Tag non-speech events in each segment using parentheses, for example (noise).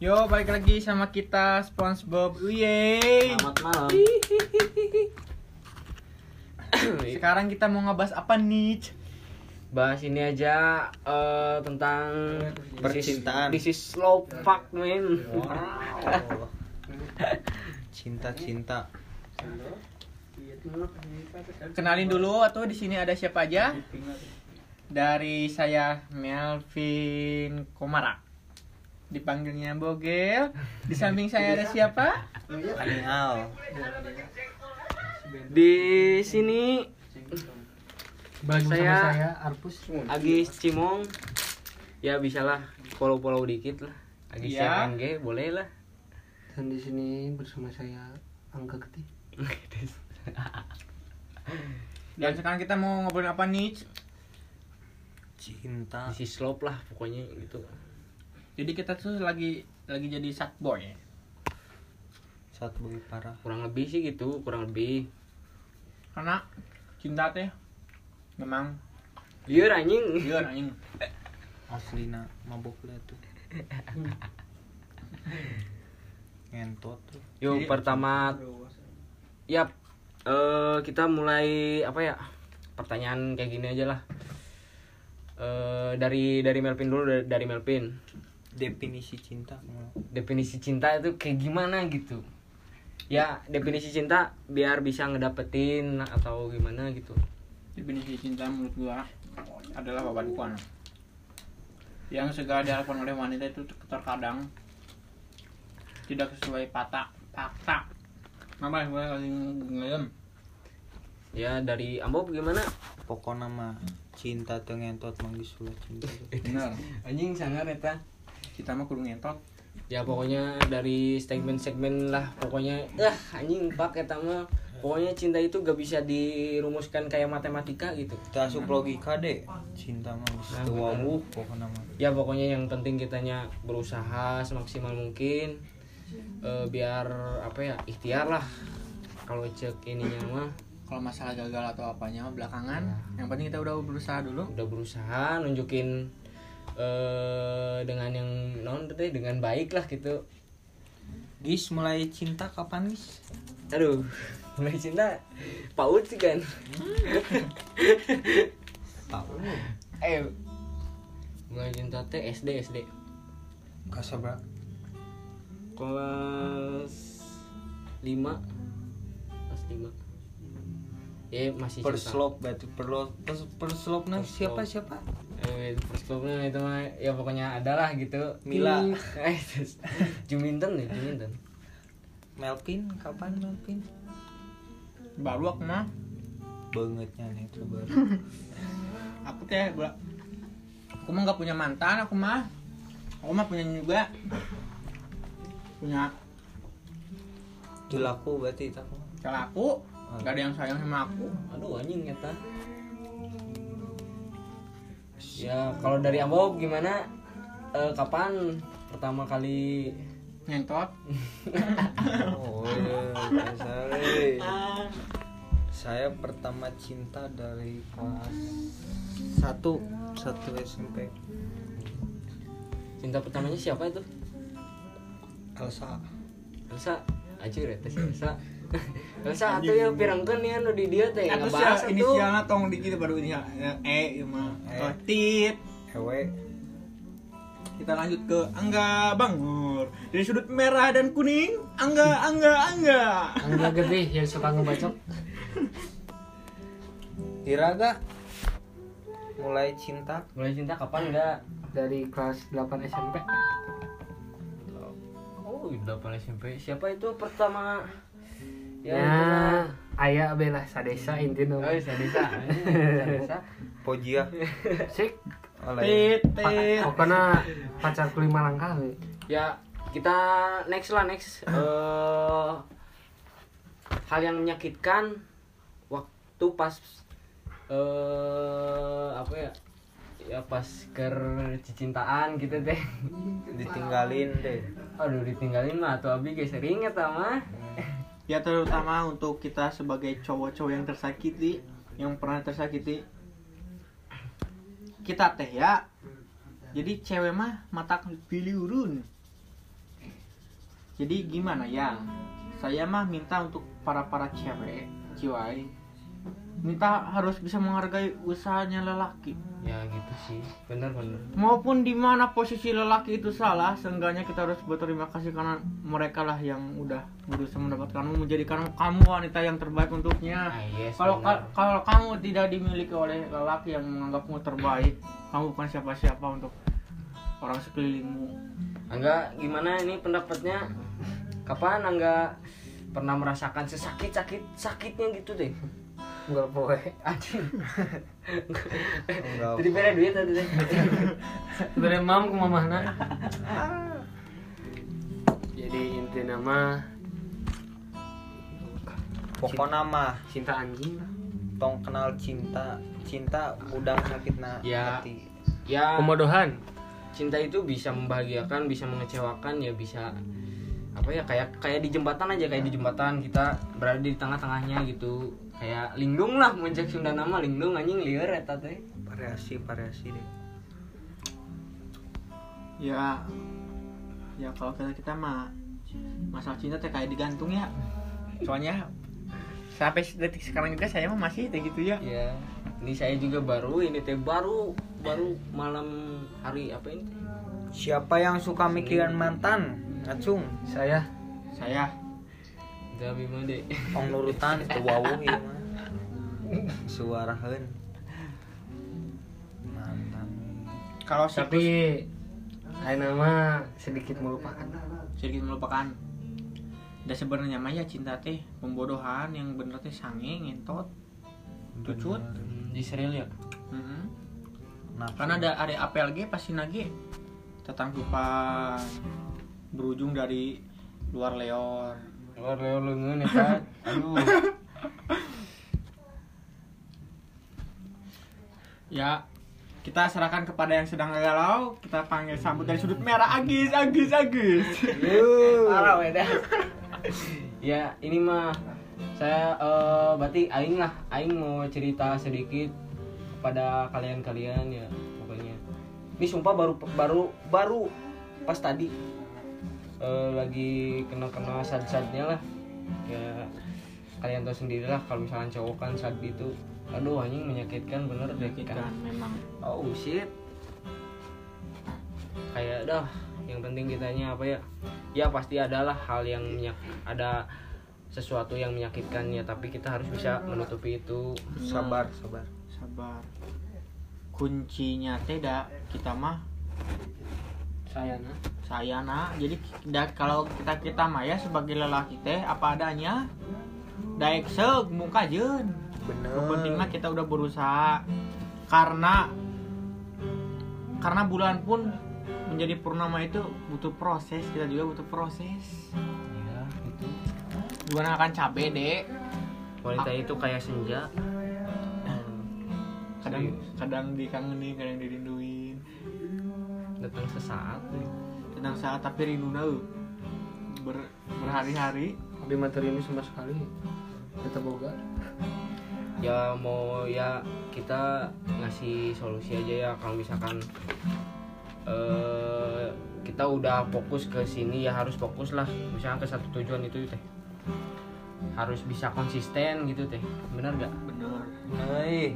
Yo, balik lagi sama kita SpongeBob. Yeay. Selamat malam. (coughs) Sekarang kita mau ngebahas apa nih? Bahas ini aja eh, tentang Percintaan. This is slow fuck man. Cinta-cinta. Kenalin dulu atau di sini ada siapa aja? Dari saya Melvin Komara. Dipanggilnya Bogel. Di samping saya ada siapa? Anial. Di sini Bagi Saya- saya, Arpus. Agis Cimong. Ya bisalah follow-follow dikit lah. Agis Iya. CMNG boleh lah. Dan di sini bersama saya Angga Getih. Dan sekarang kita mau ngobrolin apa nih? Cinta. Is slow lah pokoknya gitu. Jadi kita tuh lagi lagi jadi sad boy. Saat bagi parah. Kurang lebih sih gitu, kurang lebih. Karena cinta teh memang Iya anjing. iya anjing. Aslina mabuk lah tuh. Ngentot tuh. Yuk Jadi- pertama Yap, eh kita mulai apa ya? Pertanyaan kayak gini aja lah. Eh dari dari Melvin dulu dari, dari Melvin. Definisi cinta. Definisi cinta itu kayak gimana gitu? Ya definisi cinta biar bisa ngedapetin atau gimana gitu. Definisi cinta menurut gua adalah babankuan yang segala diharapkan oleh wanita itu terkadang tidak sesuai patah fakta. Apa gua lagi ngelem? Ya dari Ambo gimana? Pokoknya mah cinta tuh ngentot mang disulat cinta. tuh. Bener. Anjing sangar eta. Kita mah kudu ngentot. Ya pokoknya dari segmen-segmen lah pokoknya ah anjing pak eta mah pokoknya cinta itu gak bisa dirumuskan kayak matematika gitu. Kita asup logika deh. Cinta mah Nah, wawuh pokoknya mah. ya pokoknya yang penting kitanya berusaha semaksimal mungkin Eh, biar apa ya ikhtiar lah kalau cek ininya mah Kalau masalah gagal atau apanya mah belakangan, yang penting kita udah berusaha dulu. udah berusaha nunjukin eh dengan yang non deh dengan baik lah gitu Gis mulai cinta kapan gis? aduh (laughs) mulai cinta paut sih kan Tahu. eh mulai cinta teh SD SD Kasabra. kelas 5 kelas 5 ya masih Per cinta. slop berarti per per, per slop nah siapa siapa? Eh first clubnya itu mah ya pokoknya ada lah gitu Mila. (laughs) eh Juminten ya Juminten Melvin kapan Melvin? Baru aku mah, Bangetnya nih itu baru. (laughs) aku teh gua aku mah nggak punya mantan, aku mah. Aku mah punya juga. Punya Dilaku berarti itu. kalau aku nggak ada yang sayang sama aku. aduh anjing eta ya kalau dari Ambo gimana? Eh, kapan pertama kali Ngentot. (laughs) Oh iya, eh. Saya pertama cinta dari kelas satu satu SMP cinta pertamanya siapa itu? Elsa. Elsa? Acur ya tes Elsa (laughs) Elsa atuh ya pirangkeun ya nu di dia teh Atau ngebahas atuh inisialnya tong di gitu baru inisial E, ya mah. E. Tit. Ewe Kita lanjut ke Angga Bangor. Dari sudut merah dan kuning, Angga, Angga, Angga. Angga Getih yang suka ngebacok. Iraga mulai cinta mulai cinta kapan enggak Dari kelas 8 SMP. oh udah pada SMP siapa itu pertama Ya, ya, ayah bela sadesa intinya. oh sadesa sadesa. Pojia. Sik, oleh Tit, tit. pokoknya pacarku lima langkah ya kita next lah next. (clears throat) Eh hal yang menyakitkan waktu pas eh apa ya? Ya pas ker cicintaan gitu teh. Ditinggalin deh aduh ditinggalin mah atau abi geus sering eta mah Ya terutama untuk kita sebagai cowok-cowok yang tersakiti, yang pernah tersakiti. Kita teh ya. Jadi cewek mah mata pilih urun. jadi gimana ya saya mah minta untuk para para cewek ciwai minta harus bisa menghargai usahanya lelaki. Ya gitu sih. Bener bener maupun di mana posisi lelaki itu salah seenggaknya kita harus berterima kasih karena mereka lah yang udah berusaha mendapatkanmu menjadikan kamu wanita yang terbaik untuknya. Ah, yes, kalau ka- kalau kamu tidak dimiliki oleh lelaki yang menganggapmu terbaik kamu bukan siapa-siapa untuk orang sekelilingmu. Angga gimana ini pendapatnya? Kapan Angga pernah merasakan sesakit sakit sakitnya gitu deh enggak poe anjing. Jadi beda duit tadi. Deh dari mam ke mamahna jadi inti nama pokoknya mah cinta anjing lah. Tong kenal cinta cinta udang sakitna Ya. hati. Ya. Pemodohan cinta itu bisa membahagiakan bisa mengecewakan ya bisa apa ya kayak kayak di jembatan aja kayak di jembatan kita berada di tengah-tengahnya gitu. Kayak linglung lah muncak Sunda nama linglung anjing lieur eta teh. Variasi variasi deh. Ya ya kalau kita kita mah masalah cinta teh kayak digantung ya. Soalnya sampai detik sekarang juga saya mah masih kayak gitu ya. Ya ini saya juga baru ini teh baru baru malam hari apa ini teh? siapa yang suka mikirin mantan ngacung saya. Saya. Udah bima deh ong nurutan tuh wawuh ieu mah. Suaraheun. Mantan. Kalau tapi siklus lain nama sedikit melupakan. Sedikit melupakan. Dan sebenarnya mah ya cinta teh pembodohan yang bener teh sange ngentot cucut di serial ya. Nafsu. karena ada ada APLG pasti nage tetangkupan berujung dari luar leor. Luar leo leungeun eta aduh. Ya kita serahkan kepada yang sedang galau kita panggil sambut dari sudut merah. Agis Agis Agis. Parah weda ya ini mah saya eh, berarti aing lah. Aing mau cerita sedikit kepada kalian-kalian ya pokoknya. Ini sumpah baru baru baru pas tadi eh, lagi kena-kena sad-sadnya lah. Ya kalian tahu sendiri lah kalau misalnya cowok kan sad itu aduh anjing menyakitkan bener deh kan. memang. Oh shit. Kayak dah yang penting kitanya apa ya? Ya pasti adalah hal yang menyak ada sesuatu yang menyakitkannya tapi kita harus bisa menutupi itu. Sabar sabar. Sabar. Kuncinya teh dah kita mah saya nah saya nak jadi da- kalau kita kita mah ya sebagai lelaki teh apa adanya daek seug muka jeun. Bener. Yang penting mah kita udah berusaha. Karena karena bulan pun menjadi purnama itu butuh proses kita juga butuh proses. Ya itu gimana akan cabe dek. Wanita itu kayak senja. Kadang kadang dikangenin kadang dirinduin datang sesaat deh. tentang saat tapi rindu ber, berhari-hari. Di materi ini sama sekali. Kita boga. Ya mau ya kita ngasih solusi aja ya. Kalau misalkan eh kita udah fokus ke sini ya harus fokus lah. Misalkan ke satu tujuan itu teh. Harus bisa konsisten gitu teh. Benar gak bener Hei,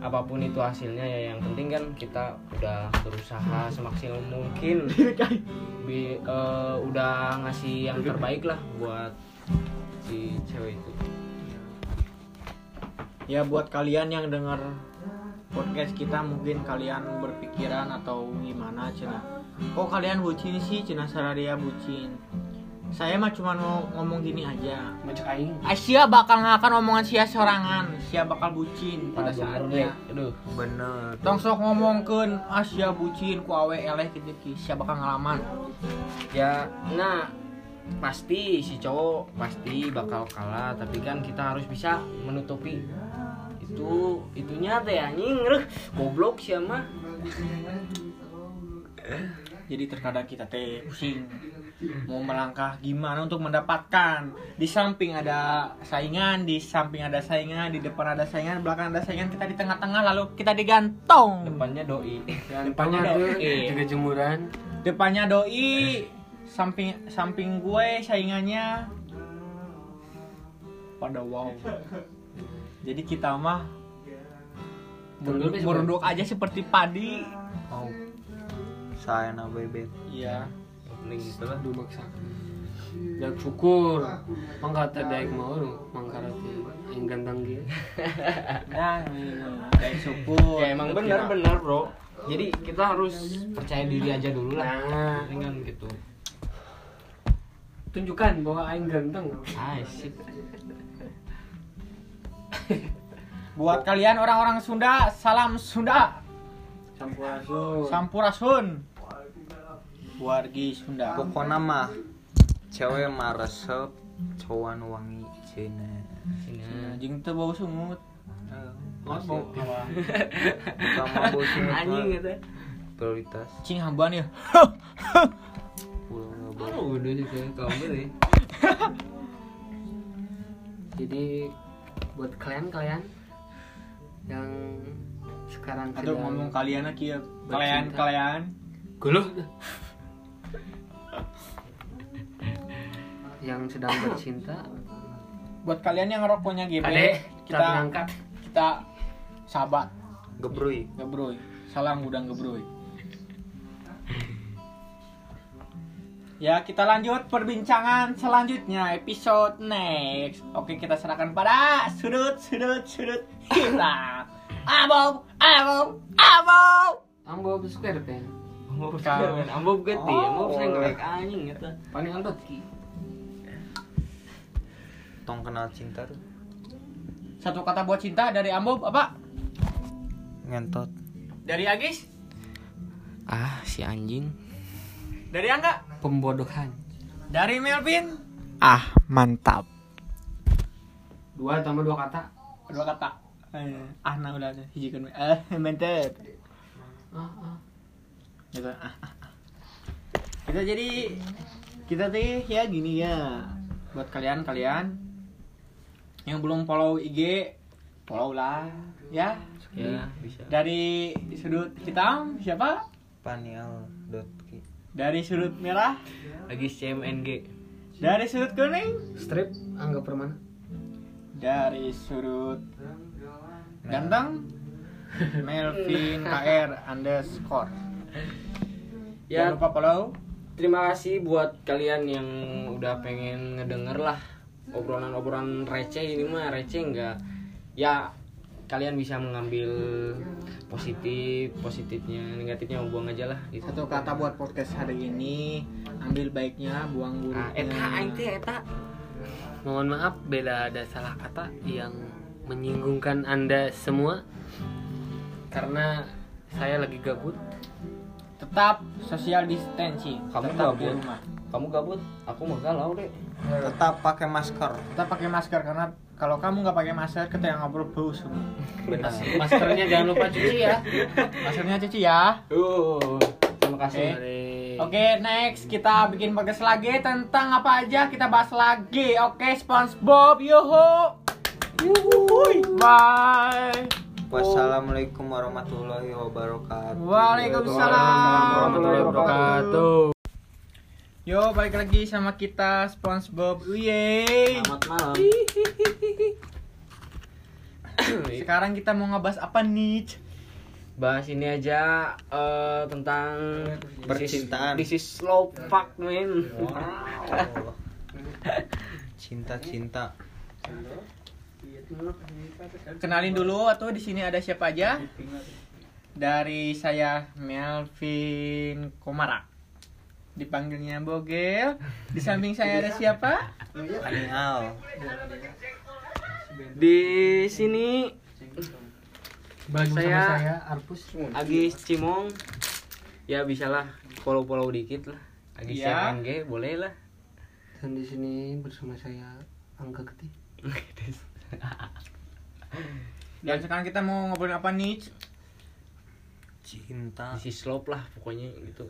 apa pun itu hasilnya ya yang penting kan kita udah berusaha semaksimal mungkin. (laughs) Bi- eh, udah ngasih yang terbaik lah buat si cewek itu. Ya buat kalian yang dengar podcast kita mungkin kalian berpikiran atau gimana cina? Kok kalian bucin sih cina saradia bucin saya mah cuma mau ngomong gini aja. Aing. Asia bakal ngakan omongan sia sorangan? Sia bakal bucin pada Ah, saatnya. Aduh. Bener. Tong sok ngomongkeun Asia bucin ku awe eleh gitu ki. Sia bakal ngalaman. Ya nah pasti si cowok pasti bakal kalah tapi kan kita harus bisa menutupi. Itu itunya teh anjing reh goblok sih mah (laughs) jadi terkadang kita teh pusing mau melangkah gimana untuk mendapatkan. Di samping ada saingan di samping ada saingan di depan ada saingan belakang ada saingan kita di tengah-tengah lalu kita digantung depannya doi. Depannya doi. juga jemuran. Depannya doi. Samping samping gue saingannya. Pada wow. Jadi kita mah merunduk, aja seperti padi. Mau saya na bebek iya Mending gitu lah. Aduh maksa. Dan syukur. Mangka teh daek mau nu, mangka teh aing ganteng ge. nah dari syukur Ya emang benar-benar bro. Jadi kita harus percaya diri aja dulu lah. Nah, Dengan gitu. tunjukkan bahwa aing ganteng. Ah, sip. (laughs) buat kalian orang-orang Sunda salam Sunda Sampurasun. sampurasun wargi Sunda. Pokoknya mah cewek mah resep cowok wangi cina Sini. Nah, jeung teu bau sungut. Oh, bau (laughs) sama bos ini Anjing gitu. prioritas. Cing hamban ya? (laughs) Pulau bos Oh, udah sih kayak kamu deh. (laughs) Jadi buat kalian-kalian yang sekarang aduh sedang ngomong kalian lagi ya. kalian kalian Guluh. Yang sedang bercinta. Buat kalian yang rokoknya GB Ade, kita kita ngangkat kita sahabat gebrui gebroy salam gudang gebroy Ya kita lanjut perbincangan selanjutnya episode next. Oke kita serahkan pada sudut sudut sudut kita Abob abob abob. Ambo square Ambo sekarang, ambo gede, ambo saya ngelek anjing gitu. paling antot ki tong kenal cinta tuh Satu kata buat cinta dari Ambob apa? ngentot Dari Agis? Ah, si anjing. Dari Angga? pembodohan Dari Melvin? Ah mantap dua tambah dua kata Dua kata Eh, Ah nah udah we. Eh (laughs) mantap ah, ah. Gitu ah, ah, ah. kita jadi kita teh ya gini ya. Buat kalian kalian yang belum follow IG follow lah ya. Ya, bisa. dari sudut hitam siapa? Panial dot dari sudut merah? Lagi CMNG. dari sudut kuning? Strip anggap permana. Dari sudut ganteng? (laughs) Melvin KR underscore Ya, jangan lupa follow. Terima kasih buat kalian yang udah pengen ngedenger lah obrolan-obrolan receh. Ini mah receh enggak ya kalian bisa mengambil positif positifnya negatifnya buang aja lah gitu. satu kata buat podcast hari ini ambil baiknya buang Nah, buruknya eta aing teh eta. Mohon maaf bila ada salah kata yang menyinggungkan anda semua. Karena saya lagi gabut tetap social distancing. Kamu tetap di gabut? rumah. Kamu gabut? Aku mah galau deh tetap pakai masker. Tetap pakai masker karena kalau kamu nggak pakai masker kita yang ngobrol bau semua benar maskernya jangan lupa cuci ya. Maskernya cuci ya. Uh terima kasih. Eh. oke next. Kita bikin podcast lagi tentang apa aja kita bahas lagi. Oke SpongeBob yuhu Yuhuy. bye wassalamualaikum warahmatullahi wabarakatuh Waalaikumsalam warahmatullahi wabarakatuh Yo, balik lagi sama kita SpongeBob. Yeay. selamat malam (coughs) Sekarang kita mau ngebahas apa nih? bahas ini aja eh, tentang Percintaan. This is slow fuck man. (laughs) cinta cinta Kenalin dulu atau di sini ada siapa aja? Dari saya Melvin Komara. Dipanggilnya Bogel. Di samping saya ada siapa? panial Di sini bagi Saya- saya Arpus Agis Cimong ya bisalah follow-follow dikit lah. Agis. CMNG boleh lah. dan di sini bersama saya Angga Geti (laughs) Dan sekarang kita mau ngobrolin apa nih? cinta This is slow lah pokoknya gitu.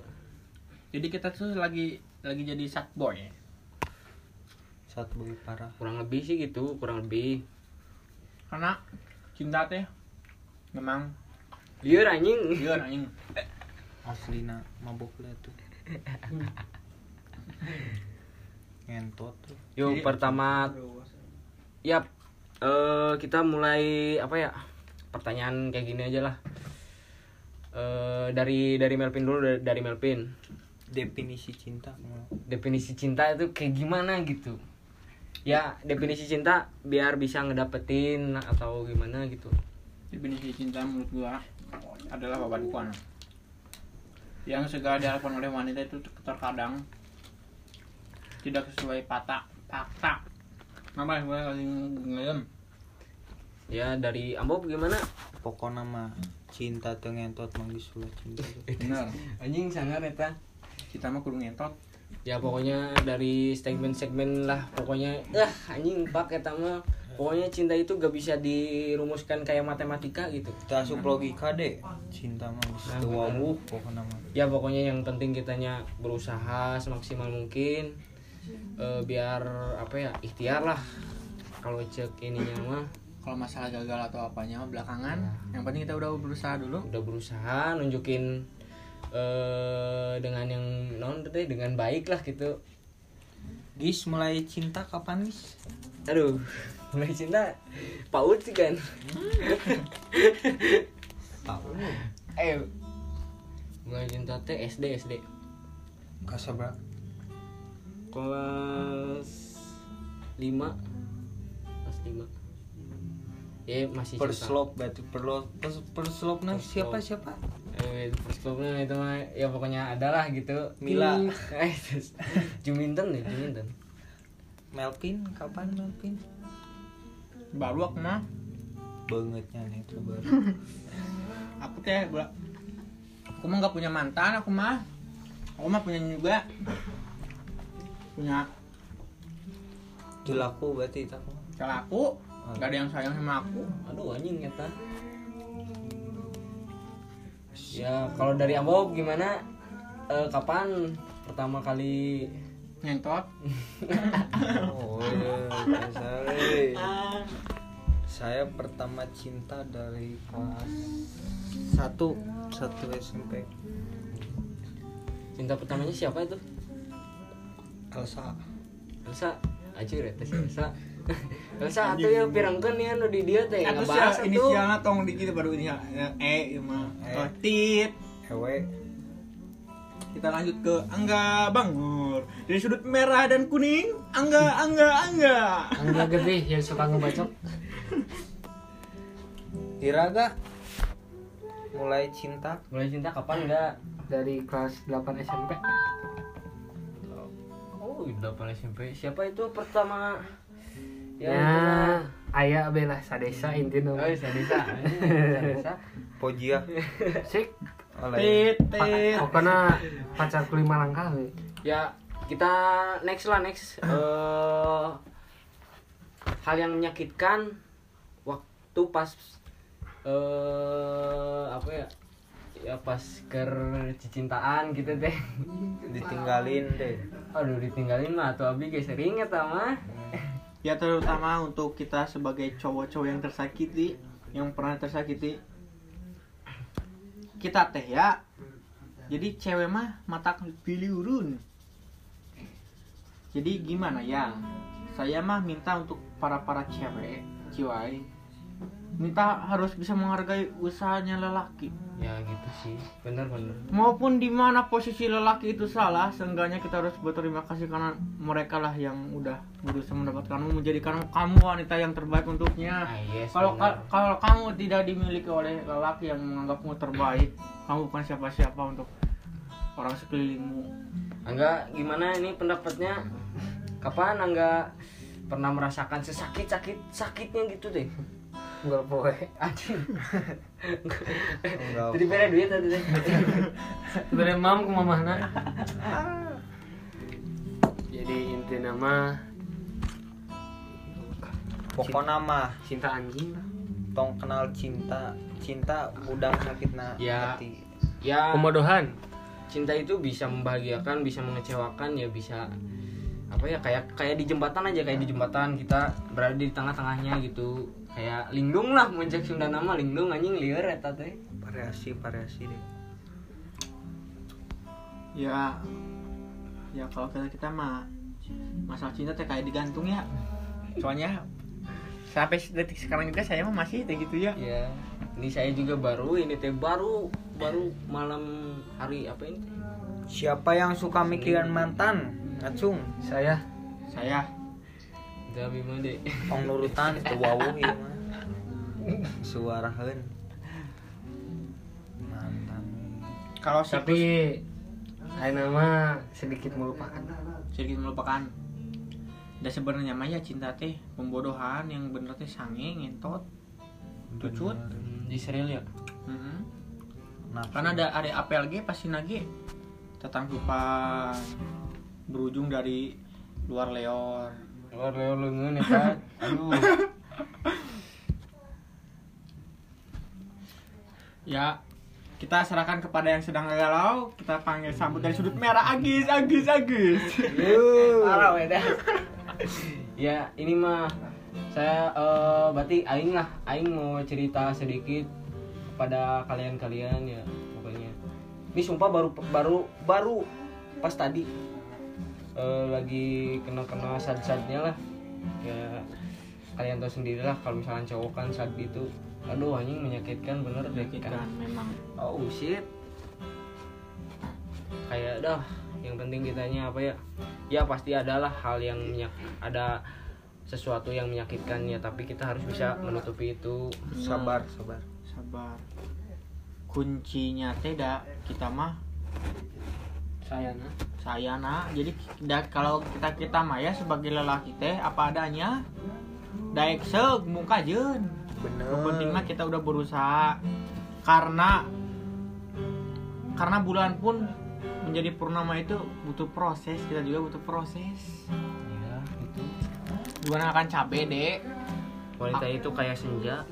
Jadi kita tuh lagi lagi jadi sad boy. ya. satu bagi parah Kurang lebih sih gitu, kurang lebih. Karena cinta teh memang Liur anjing. liar anjing. aslina mabuk lah tuh (laughs) ngentot tuh Yuk pertama ya eh, kita mulai apa ya pertanyaan kayak gini aja lah. Eh, dari dari Melvin dulu dari, dari Melvin. Definisi cinta. Definisi cinta itu kayak gimana gitu? Ya definisi cinta biar bisa ngedapetin atau gimana gitu. Definisi cinta menurut gua adalah babankuan yang segala diharapkan oleh wanita itu terkadang tidak sesuai patah fakta apa gue lagi ngeliam ya dari Ambo gimana? Pokoknya mah cinta teu ngentot mah geus ulah cinta. (laughs) Bener anjing sangar eta. Kita mah kudu ngentot. Ya pokoknya dari segmen-segmen lah pokoknya. Ah anjing pak eta mah. Pokoknya cinta itu gak bisa dirumuskan kayak matematika gitu. Kita asup logika deh cinta mah wawuh pokoknya ya pokoknya yang penting kitanya berusaha semaksimal mungkin Eh, biar apa ya ikhtiar lah. Kalau cek ininya mah. Kalau masalah gagal atau apanya belakangan yang penting kita udah berusaha dulu. Udah berusaha nunjukin eh dengan yang non deh dengan baik lah gitu. Gis mulai cinta kapan Gis? aduh (laughs) mulai cinta paut sih kan. (laughs) Tahu. eh mulai cinta teh SD SD Kasabra. Kelas 5 kelas 5 ya masih cinta. Perslop berarti perlo pers- perslopnya Perslop. siapa siapa? eh persklubnya itu mah ya pokoknya ada lah gitu Mila. (laughs) eh Juminten ya Juminten Melvin kapan Melvin? baru aku mah Bangetnya nih itu baru. (laughs) aku teh gua aku mah nggak punya mantan aku mah aku mah punya juga punya Dilaku berarti itu aku. salah aku nggak ada yang sayang sama aku. Aduh anjing eta ya kalau dari Ambo gimana? Eh, kapan pertama kali ngentot. (laughs) Oh iya, eh. Saya pertama cinta dari kelas satu satu SMP. cinta pertamanya siapa itu Elsa. Elsa? Acir ya tes Elsa. (coughs) Elsa atuh ya pirangkeun ya nu di dia teh Atau ngebahas siapa atuh. inisialnya tong di kita baru inisial E ya mah. E. Tit Ewe. kita lanjut ke Angga Bangur dari sudut merah dan kuning Angga Angga Angga. Angga gede yang suka ngebacok. Iraga mulai cinta. Mulai cinta kapan enggak dari kelas 8 SMP oh udah pada SMP siapa itu pertama ya ayah bela sadesa intinya Oh, Sadisa. Sadisa. (laughs) Pojia sik oleh pokoknya pacarku lima langkah. Ya, kita next lah next. (laughs) Eh hal yang menyakitkan waktu pas eh apa ya? Ya pas ker cicintaan gitu deh. ditinggalin deh. Aduh ditinggalin mah tuh abi geus sering eta mah. ya terutama untuk kita sebagai cowok-cowok yang tersakiti yang pernah tersakiti kita teh ya jadi cewek mah mata pilih urun jadi gimana ya saya mah minta untuk para para cewek ciwai minta harus bisa menghargai usahanya lelaki Ya gitu sih. Bener. maupun di mana posisi lelaki itu salah seenggaknya kita harus berterima kasih karena mereka lah yang udah berusaha mendapatkanmu menjadikan kamu wanita yang terbaik untuknya Ah, yes, kalau ka- kalau kamu tidak dimiliki oleh lelaki yang menganggapmu terbaik kamu bukan siapa-siapa untuk orang sekelilingmu Angga gimana ini pendapatnya? Kapan Angga pernah merasakan sesakit sakit sakitnya gitu deh? Enggak poe. (laughs) Anjing. Jadi beda duit tadi deh. (laughs) Sebenarnya mam ke mamahna. (laughs) Jadi inti nama Pokoknya mah cinta anjing lah. tong kenal cinta cinta budang sakitna Ya. hati Ya Pemodohan. cinta itu bisa membahagiakan, bisa mengecewakan, ya bisa apa ya kayak kayak di jembatan aja kayak di jembatan kita berada di tengah-tengahnya gitu kayak lindung lah muncak Sunda nama lindung anjing lieur eta teh variasi variasi deh. Ya ya kalau kita kita mah masalah cinta teh kayak digantung ya. Soalnya sampai detik sekarang juga saya mah masih kayak gitu ya. Ya ini saya juga baru ini teh baru baru malam hari apa ini? Siapa yang suka mikirin mantan? Ngacung. saya. Saya bima deh Ong nurutan teu wawuh (laughs) ieu mah. Suaraheun. Mantan. kalau siklus tapi lain nama sedikit melupakan sedikit melupakan dan sebenarnya mah ya cinta teh pembodohan yang bener teh sange ngentot tucut Hmm, di serial ya Mhm. Nafsu. karena ada ada APLG pasti nage tetanggupan berujung dari luar leor luar leo lengan ya kan aduh. Ya kita serahkan kepada yang sedang galau kita panggil sambut dari sudut merah. Agis Agis Agis. Parah beda ya ini mah saya eh, berarti aing lah. Aing mau cerita sedikit kepada kalian-kalian ya pokoknya. Ini sumpah baru baru baru pas tadi eh, lagi kena-kena sad-sadnya lah. Ya kalian tahu sendiri lah kalau misalnya cowok kan saat itu aduh anjing menyakitkan bener deh kan. Kan memang. Oh shit. Kayak dah yang penting kitanya apa ya? Ya pasti adalah hal yang menyak ada sesuatu yang menyakitkan ya tapi kita harus bisa menutupi itu. Sabar, sabar. sabar. Kuncinya teh dah kita mah saya nah saya nak jadi da, kalau kita kita mah ya sebagai lelaki teh apa adanya daek seug muka jen Bener. penting mah kita udah berusaha. Karena karena bulan pun menjadi purnama itu butuh proses kita juga butuh proses. Ya itu bukan akan cabe dek. Wanita itu kayak senja.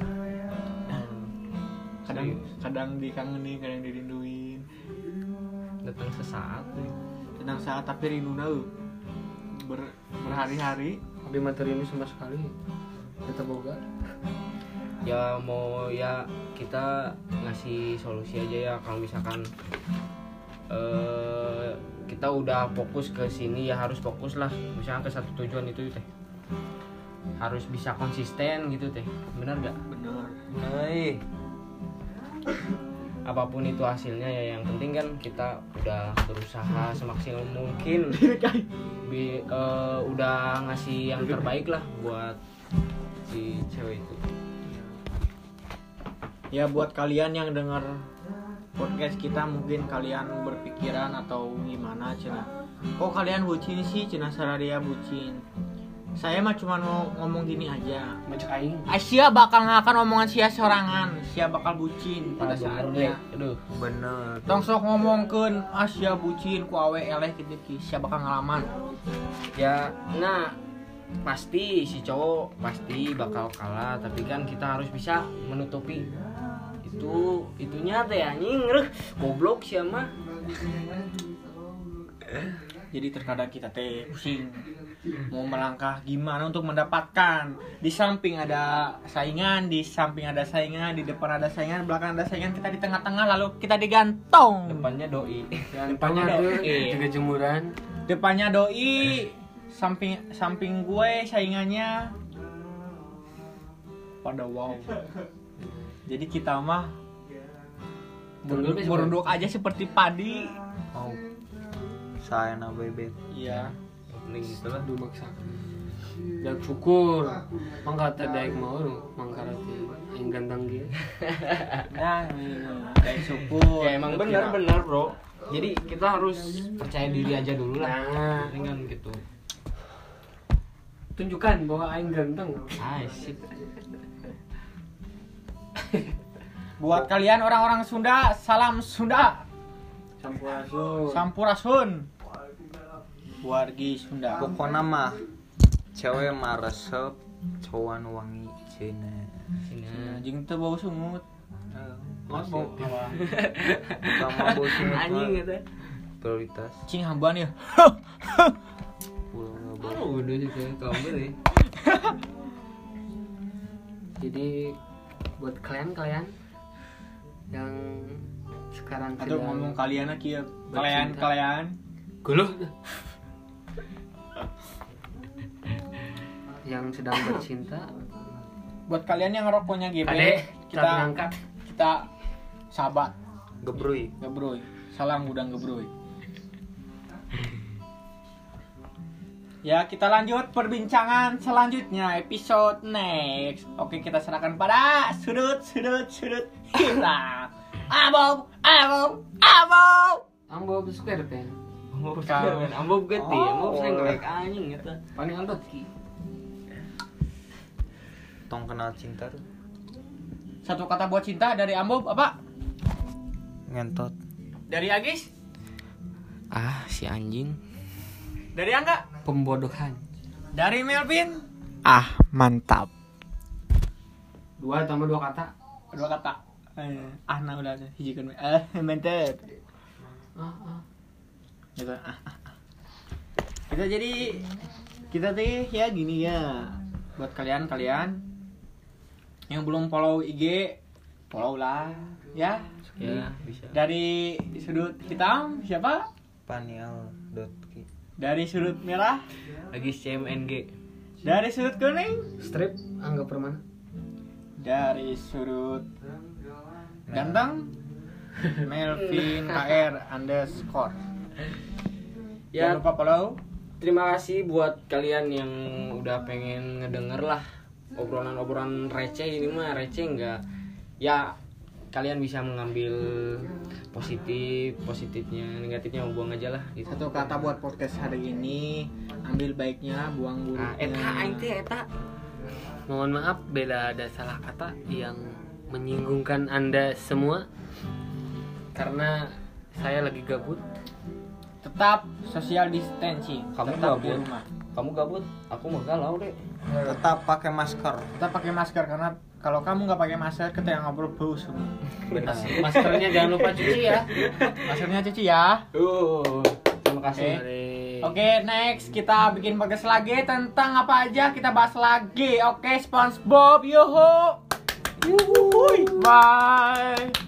Kadang kadang dikangenin kadang dirinduin datang sesaat tenang saat tapi rindu nau. Ber, berhari-hari. Tapi materi ini sama sekali. Kita boga. Ya mau ya kita ngasih solusi aja ya. Kalau misalkan eh kita udah fokus ke sini ya harus fokus lah. Misalnya ke satu tujuan itu teh. Harus bisa konsisten gitu teh. Benar gak bener Hei, apa pun itu hasilnya ya. Yang penting kan kita udah berusaha semaksimal mungkin. (laughs) Bi- eh, udah ngasih yang terbaik lah buat si cewek itu. Ya buat kalian yang dengar podcast kita mungkin kalian berpikiran atau gimana cina? Kok kalian bucin sih cina? Saradia bucin saya mah cuma mau ngomong gini aja. Macam aing. Asia bakal ngakan omongan sia sorangan. Sia bakal bucin pada Ah, bener saatnya aduh. Bener. tong sok ngomongkeun Asia bucin ku awe eleh gitu ki. Sia bakal ngalaman. Ya nah pasti si cowok pasti bakal kalah tapi kan kita harus bisa menutupi. Itu itunya teh anjing reh goblok sih mah. Jadi terkadang kita teh pusing mau melangkah gimana untuk mendapatkan? Di samping ada saingan di samping ada saingan di depan ada saingan belakang ada saingan kita di tengah-tengah lalu kita digantung depannya doi. Depannya doi. juga jemuran. Depannya doi. Samping samping gue saingannya. Pada wow. Jadi kita mah merunduk, aja seperti padi. Oh. Saya na bebek. iya. Mending gitu lah aduh maksa dan syukur. Mangka teh daek mau mangka teh aing ganteng gitu (laughs) nah kayak syukur. Ya emang benar benar bro. Jadi kita harus percaya diri aja dulu lah. Nah. Dengan gitu. Tunjukkan bahwa aing ganteng. Ah sip. Buat kalian orang-orang Sunda salam Sunda. Sampurasun. Sampurasun wargi Sunda. Pokoknya mah cewek mah resep, cowok nu wangi cina. sini anjing tuh bau sungut. Mas bau (laughs) Sama bosnya anjing gitu prioritas. cing hamban ya? Pulang baru udah sih kayak kamber ya. (laughs) Jadi buat kalian kalian yang sekarang atau sedang ngomong kalian lagi ya. kalian kalian guluh yang sedang bercinta Buat kalian yang ngerokoknya GB, Kade, kita kita ngangkat kita sahabat Gebruy. gebroy. Salam gudang gebroy. Ya, kita lanjut perbincangan selanjutnya episode next. Oke, kita serahkan pada sudut sudut sudut hitam. Abob, abob, abob. ambo square pen Ambo Kau- sekarang, ambo gede, ambo Oh. saya ngelek anjing eta. paling ki Tong kenal cinta tuh. Satu kata buat cinta dari Ambob apa? Ngentot. Dari Agis? Ah, si anjing. Dari Angga? pembodohan Dari Melvin? Ah, mantap. dua tambah dua kata Dua kata. Eh, ah, nah udah ada. Hiji kan. Eh, (laughs) mantap. ah, ah. Gitu. Kita jadi kita teh ya gini ya. Buat kalian kalian yang belum follow IG follow lah ya. Ya, bisa. dari sudut hitam siapa? Panial.ki. dari sudut merah? Lagi CMNG. dari sudut kuning? Strip angga permana. Dari sudut ganteng? Melvin KR underscore Ya, jangan lupa follow. Terima kasih buat kalian yang udah pengen ngedenger lah obrolan-obrolan receh. Ini mah receh enggak ya kalian bisa mengambil positif positifnya negatifnya buang aja lah gitu. satu kata buat podcast hari ini ambil baiknya buang nah, buruknya. eta aing teh eta. Mohon maaf bila ada salah kata yang menyinggungkan anda semua karena saya lagi gabut tetap social distancing Kamu tetap di gabut? rumah kamu gabut aku mah galau deh Tetap pakai masker. tetap pakai masker karena kalau kamu nggak pakai masker kita yang ngobrol bau semua maskernya jangan lupa cuci ya maskernya cuci ya uh terima kasih Oke. Oke, next kita bikin podcast lagi tentang apa aja kita bahas lagi. Oke, SpongeBob, yuhu. Yuhui. Bye.